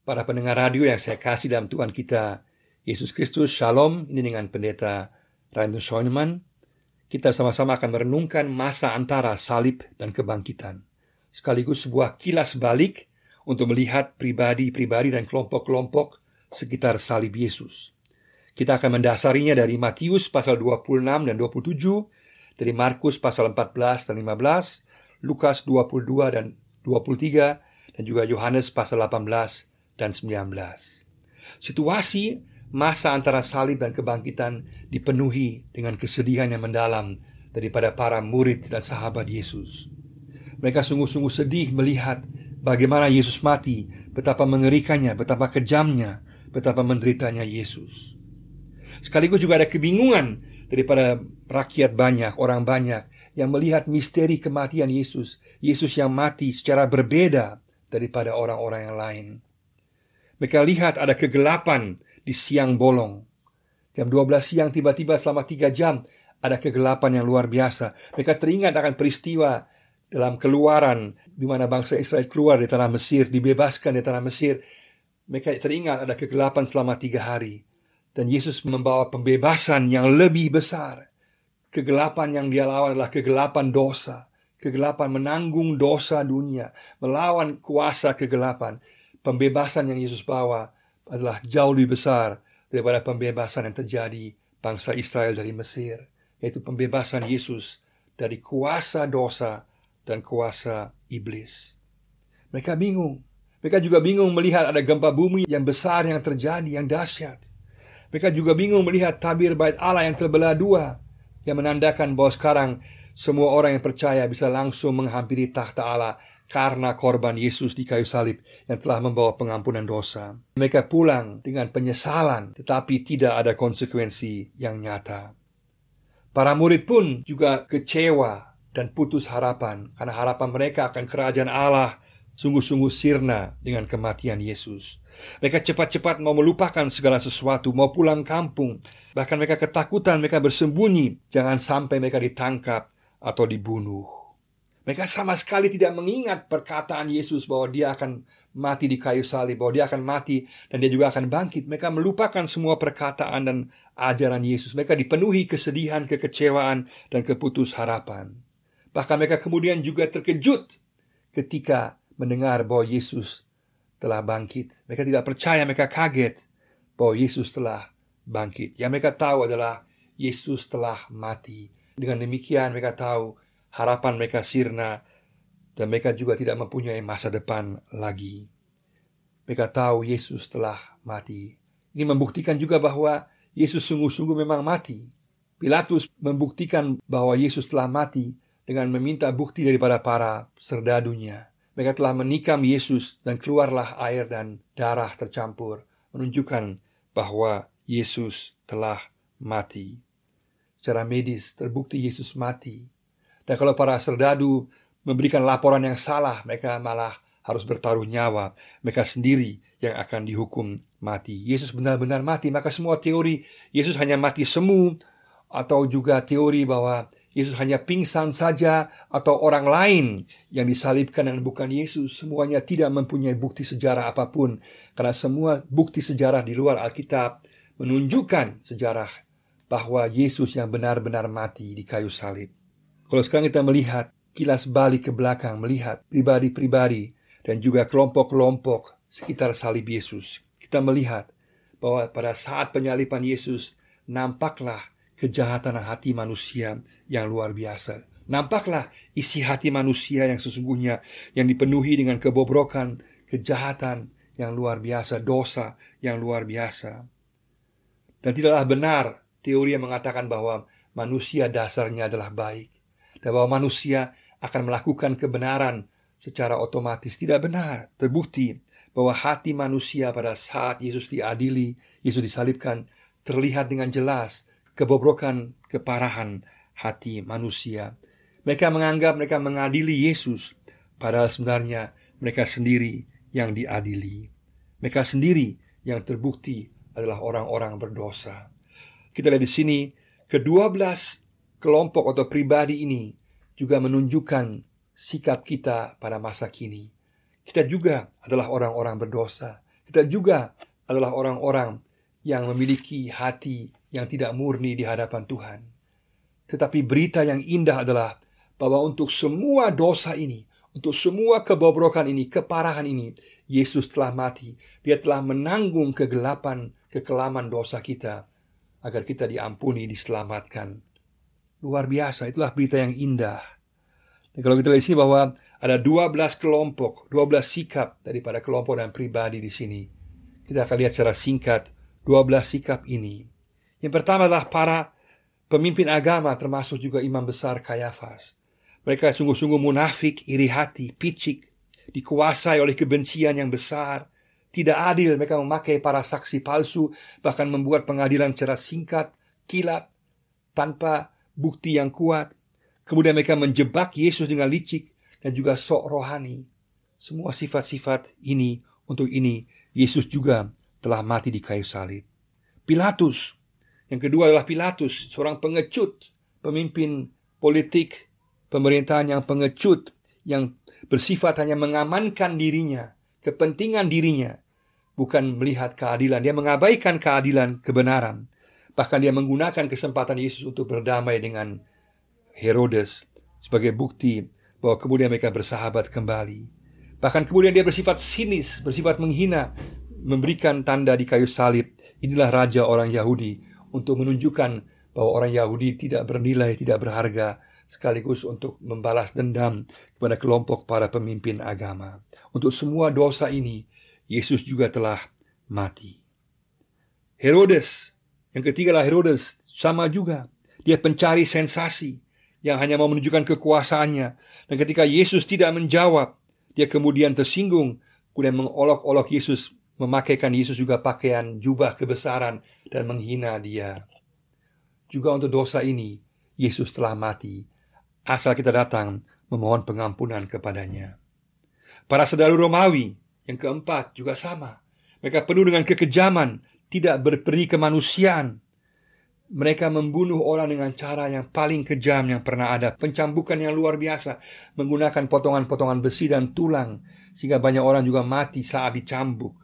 Para pendengar radio yang saya kasih dalam Tuhan kita Yesus Kristus, Shalom. Ini dengan pendeta Rainer Schoenemann. Kita sama-sama akan merenungkan masa antara salib dan kebangkitan. Sekaligus sebuah kilas balik untuk melihat pribadi-pribadi dan kelompok-kelompok sekitar salib Yesus. Kita akan mendasarinya dari Matius pasal 26 dan 27, dari Markus pasal 14 dan 15, Lukas 22 dan 23, dan juga Yohanes pasal 18 dan 19. Situasi masa antara salib dan kebangkitan dipenuhi dengan kesedihan yang mendalam daripada para murid dan sahabat Yesus. Mereka sungguh-sungguh sedih melihat bagaimana Yesus mati, betapa mengerikannya, betapa kejamnya, betapa menderitanya Yesus. Sekaligus juga ada kebingungan daripada rakyat banyak, orang banyak yang melihat misteri kematian Yesus, Yesus yang mati secara berbeda daripada orang-orang yang lain. Mereka lihat ada kegelapan di siang bolong. Jam 12 siang tiba-tiba selama tiga jam ada kegelapan yang luar biasa. Mereka teringat akan peristiwa dalam keluaran di mana bangsa Israel keluar dari tanah Mesir, dibebaskan dari tanah Mesir. Mereka teringat ada kegelapan selama tiga hari. Dan Yesus membawa pembebasan yang lebih besar. Kegelapan yang dia lawan adalah kegelapan dosa. Kegelapan menanggung dosa dunia. Melawan kuasa kegelapan pembebasan yang Yesus bawa adalah jauh lebih besar daripada pembebasan yang terjadi bangsa Israel dari Mesir, yaitu pembebasan Yesus dari kuasa dosa dan kuasa iblis. Mereka bingung. Mereka juga bingung melihat ada gempa bumi yang besar yang terjadi, yang dahsyat. Mereka juga bingung melihat tabir bait Allah yang terbelah dua, yang menandakan bahwa sekarang semua orang yang percaya bisa langsung menghampiri takhta Allah karena korban Yesus di kayu salib yang telah membawa pengampunan dosa. Mereka pulang dengan penyesalan, tetapi tidak ada konsekuensi yang nyata. Para murid pun juga kecewa dan putus harapan karena harapan mereka akan kerajaan Allah sungguh-sungguh sirna dengan kematian Yesus. Mereka cepat-cepat mau melupakan segala sesuatu, mau pulang kampung. Bahkan mereka ketakutan, mereka bersembunyi. Jangan sampai mereka ditangkap atau dibunuh. Mereka sama sekali tidak mengingat perkataan Yesus bahwa dia akan mati di kayu salib, bahwa dia akan mati dan dia juga akan bangkit. Mereka melupakan semua perkataan dan ajaran Yesus. Mereka dipenuhi kesedihan, kekecewaan, dan keputus harapan. Bahkan mereka kemudian juga terkejut ketika mendengar bahwa Yesus telah bangkit. Mereka tidak percaya, mereka kaget bahwa Yesus telah bangkit. Yang mereka tahu adalah Yesus telah mati. Dengan demikian mereka tahu harapan mereka sirna, dan mereka juga tidak mempunyai masa depan lagi. Mereka tahu Yesus telah mati. Ini membuktikan juga bahwa Yesus sungguh-sungguh memang mati. Pilatus membuktikan bahwa Yesus telah mati dengan meminta bukti daripada para serdadunya. Mereka telah menikam Yesus dan keluarlah air dan darah tercampur, menunjukkan bahwa Yesus telah mati. Secara medis terbukti Yesus mati dan kalau para serdadu memberikan laporan yang salah, mereka malah harus bertaruh nyawa. Mereka sendiri yang akan dihukum mati. Yesus benar-benar mati, maka semua teori Yesus hanya mati semu atau juga teori bahwa Yesus hanya pingsan saja atau orang lain yang disalibkan dan bukan Yesus semuanya tidak mempunyai bukti sejarah apa pun karena semua bukti sejarah di luar Alkitab menunjukkan sejarah bahwa Yesus yang benar-benar mati di kayu salib. Kalau sekarang kita melihat kilas balik ke belakang, melihat pribadi-pribadi dan juga kelompok-kelompok sekitar salib Yesus, kita melihat bahwa pada saat penyalipan Yesus nampaklah kejahatan hati manusia yang luar biasa. Nampaklah isi hati manusia yang sesungguhnya yang dipenuhi dengan kebobrokan, kejahatan yang luar biasa, dosa yang luar biasa. Dan tidaklah benar teori yang mengatakan bahwa manusia dasarnya adalah baik dan bahwa manusia akan melakukan kebenaran secara otomatis tidak benar. Terbukti bahwa hati manusia pada saat Yesus diadili, Yesus disalibkan, terlihat dengan jelas kebobrokan, keparahan hati manusia. Mereka menganggap mereka mengadili Yesus, padahal sebenarnya mereka sendiri yang diadili. Mereka sendiri yang terbukti adalah orang-orang berdosa. Kita lihat di sini, kedua belas kelompok atau pribadi ini juga menunjukkan sikap kita pada masa kini. Kita juga adalah orang-orang berdosa. Kita juga adalah orang-orang yang memiliki hati yang tidak murni di hadapan Tuhan. Tetapi berita yang indah adalah bahwa untuk semua dosa ini, untuk semua kebobrokan ini, keparahan ini, Yesus telah mati. Dia telah menanggung kegelapan, kekelaman dosa kita agar kita diampuni, diselamatkan. Luar biasa, itulah berita yang indah. Dan kalau kita lihat sini bahwa ada 12 kelompok, 12 sikap daripada kelompok dan pribadi di sini. Kita akan lihat secara singkat 12 sikap ini. Yang pertama adalah para pemimpin agama termasuk juga imam besar Kayafas. Mereka sungguh-sungguh munafik, iri hati, picik, dikuasai oleh kebencian yang besar. Tidak adil mereka memakai para saksi palsu, bahkan membuat pengadilan secara singkat, kilat, tanpa bukti yang kuat. Kemudian mereka menjebak Yesus dengan licik dan juga sok rohani. Semua sifat-sifat ini untuk ini Yesus juga telah mati di kayu salib. Pilatus, yang kedua adalah Pilatus, seorang pengecut, pemimpin politik, pemerintahan yang pengecut, yang bersifat hanya mengamankan dirinya, kepentingan dirinya, bukan melihat keadilan. Dia mengabaikan keadilan, kebenaran. Bahkan dia menggunakan kesempatan Yesus untuk berdamai dengan Herodes sebagai bukti bahwa kemudian mereka bersahabat kembali. Bahkan kemudian dia bersifat sinis, bersifat menghina, memberikan tanda di kayu salib. Inilah raja orang Yahudi untuk menunjukkan bahwa orang Yahudi tidak bernilai, tidak berharga, sekaligus untuk membalas dendam kepada kelompok para pemimpin agama. Untuk semua dosa ini, Yesus juga telah mati. Herodes, yang ketiga lah Herodes, sama juga. Dia pencari sensasi yang hanya mau menunjukkan kekuasaannya. Dan ketika Yesus tidak menjawab, dia kemudian tersinggung, kemudian mengolok-olok Yesus, memakaikan Yesus juga pakaian jubah kebesaran dan menghina dia. Juga untuk dosa ini, Yesus telah mati asal kita datang memohon pengampunan kepadanya. Para saudara Romawi yang keempat juga sama. Mereka penuh dengan kekejaman, tidak berperi kemanusiaan. Mereka membunuh orang dengan cara yang paling kejam yang pernah ada. Pencambukan yang luar biasa. Menggunakan potongan-potongan besi dan tulang. Sehingga banyak orang juga mati saat dicambuk.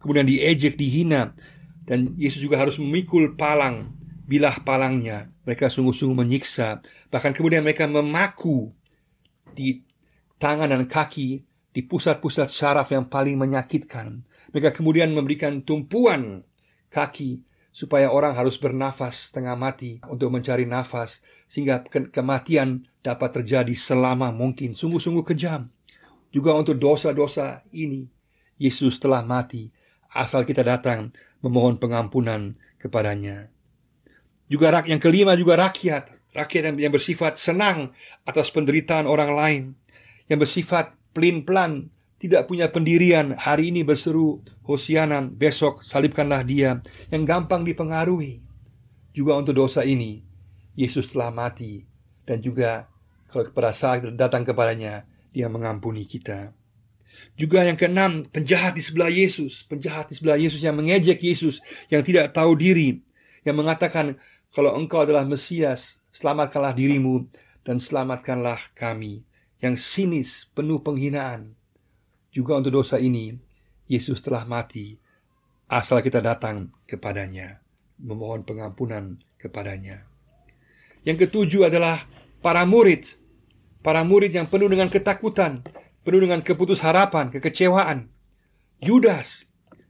Kemudian diejek, dihina. Dan Yesus juga harus memikul palang. Bilah palangnya. Mereka sungguh-sungguh menyiksa Bahkan kemudian mereka memaku di tangan dan kaki di pusat-pusat syaraf yang paling menyakitkan. Mereka kemudian memberikan tumpuan kaki supaya orang harus bernafas setengah mati untuk mencari nafas sehingga ke kematian dapat terjadi selama mungkin. Sungguh-sungguh kejam. Juga untuk dosa-dosa ini Yesus telah mati asal kita datang memohon pengampunan kepadanya. Juga rak yang kelima juga rakyat rakyat yang bersifat senang atas penderitaan orang lain, yang bersifat pelin-pelan, tidak punya pendirian, hari ini berseru Hosiana, besok salibkanlah dia, yang gampang dipengaruhi. Juga untuk dosa ini, Yesus telah mati, dan juga kalau pada saat datang kepadanya, dia mengampuni kita. Juga yang keenam, penjahat di sebelah Yesus, penjahat di sebelah Yesus yang mengejek Yesus, yang tidak tahu diri, yang mengatakan, kalau engkau adalah Mesias, Selamatkanlah dirimu dan selamatkanlah kami yang sinis penuh penghinaan. Juga untuk dosa ini, Yesus telah mati asal kita datang kepadanya, memohon pengampunan kepadanya. Yang ketujuh adalah para murid. Para murid yang penuh dengan ketakutan, penuh dengan keputusharapan, kekecewaan. Yudas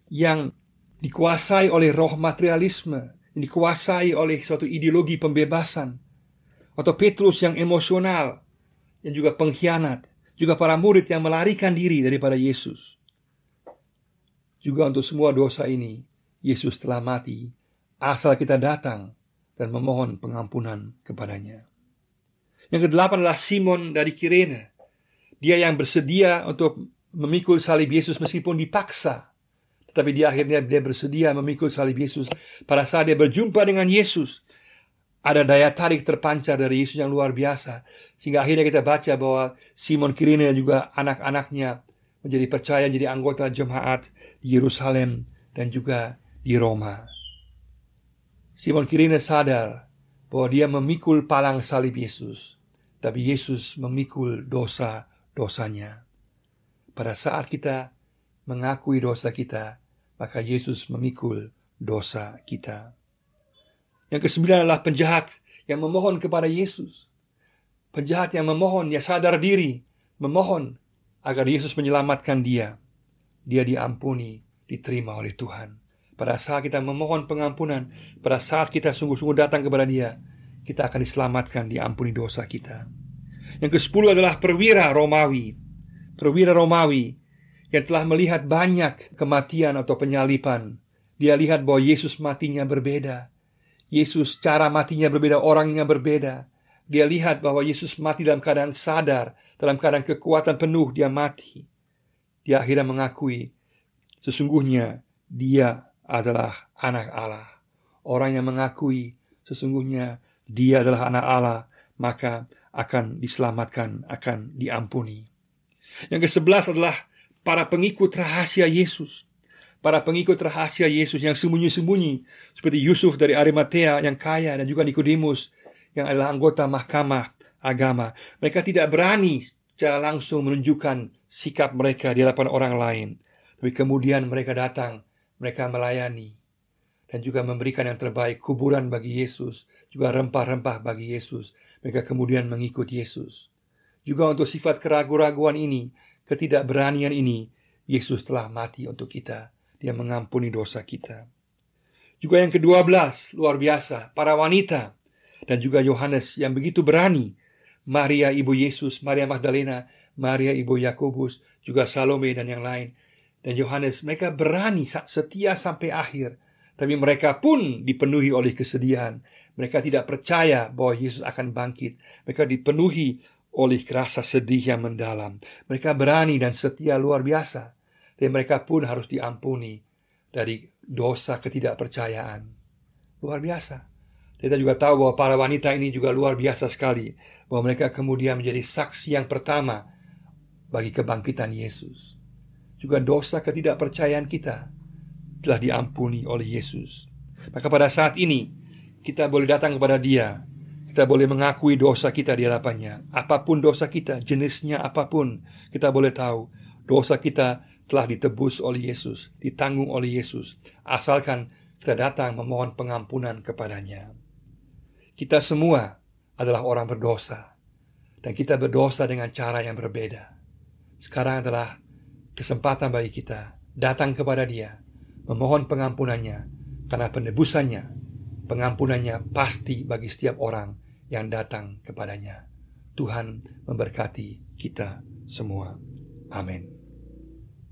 yang dikuasai oleh roh materialisme, yang dikuasai oleh suatu ideologi pembebasan, atau Petrus yang emosional yang juga pengkhianat, juga para murid yang melarikan diri daripada Yesus. Juga untuk semua dosa ini, Yesus telah mati asal kita datang dan memohon pengampunan kepadanya. Yang kedelapan adalah Simon dari Kirene. Dia yang bersedia untuk memikul salib Yesus meskipun dipaksa. Tetapi di akhirnya dia bersedia memikul salib Yesus pada saat dia berjumpa dengan Yesus ada daya tarik terpancar dari Yesus yang luar biasa. Sehingga akhirnya kita baca bahwa Simon Kirene dan juga anak-anaknya menjadi percaya jadi anggota jemaat di Yerusalem dan juga di Roma. Simon Kirene sadar bahwa dia memikul palang salib Yesus. Tapi Yesus memikul dosa-dosanya. Pada saat kita mengakui dosa kita, maka Yesus memikul dosa kita. Yang kesembilan adalah penjahat yang memohon kepada Yesus. Penjahat yang memohon, ya sadar diri, memohon agar Yesus menyelamatkan dia. Dia diampuni, diterima oleh Tuhan. Pada saat kita memohon pengampunan, pada saat kita sungguh-sungguh datang kepada Dia, kita akan diselamatkan, diampuni dosa kita. Yang ke-10 adalah perwira Romawi. Perwira Romawi yang telah melihat banyak kematian atau penyalipan. Dia lihat bahwa Yesus matinya berbeda. Yesus cara matinya berbeda, orangnya berbeda. Dia lihat bahwa Yesus mati dalam keadaan sadar, dalam keadaan kekuatan penuh dia mati. Dia akhirnya mengakui sesungguhnya dia adalah anak Allah. Orang yang mengakui sesungguhnya dia adalah anak Allah, maka akan diselamatkan, akan diampuni. Yang ke-11 adalah para pengikut rahasia Yesus. Para pengikut rahasia Yesus yang sembunyi-sembunyi seperti Yusuf dari Arimatea yang kaya dan juga Nikodemus yang adalah anggota mahkamah agama. Mereka tidak berani secara langsung menunjukkan sikap mereka di hadapan orang lain. Tapi kemudian mereka datang, mereka melayani dan juga memberikan yang terbaik kuburan bagi Yesus, juga rempah-rempah bagi Yesus. Mereka kemudian mengikut Yesus. Juga untuk sifat keraguan-raguan ini, ketidakberanian ini, Yesus telah mati untuk kita. Dia mengampuni dosa kita. Juga yang kedua belas, luar biasa, para wanita dan juga Yohanes yang begitu berani. Maria ibu Yesus, Maria Magdalena, Maria ibu Yakobus, juga Salome dan yang lain. Dan Yohanes, mereka berani setia sampai akhir. Tapi mereka pun dipenuhi oleh kesedihan. Mereka tidak percaya bahwa Yesus akan bangkit. Mereka dipenuhi oleh rasa sedih yang mendalam. Mereka berani dan setia luar biasa. Dan mereka pun harus diampuni dari dosa ketidakpercayaan. Luar biasa. Kita juga tahu bahwa para wanita ini juga luar biasa sekali. Bahwa mereka kemudian menjadi saksi yang pertama bagi kebangkitan Yesus. Juga dosa ketidakpercayaan kita telah diampuni oleh Yesus. Maka pada saat ini kita boleh datang kepada Dia kita boleh mengakui dosa kita di hadapannya. Apa pun dosa kita, jenisnya apa pun, kita boleh tahu dosa kita telah ditebus oleh Yesus, ditanggung oleh Yesus. Asalkan kita datang memohon pengampunan kepadanya. Kita semua adalah orang berdosa. Dan kita berdosa dengan cara yang berbeda. Sekarang adalah kesempatan bagi kita datang kepada dia, memohon pengampunannya, karena penebusannya, pengampunannya pasti bagi setiap orang yang datang kepadanya. Tuhan memberkati kita semua. Amin.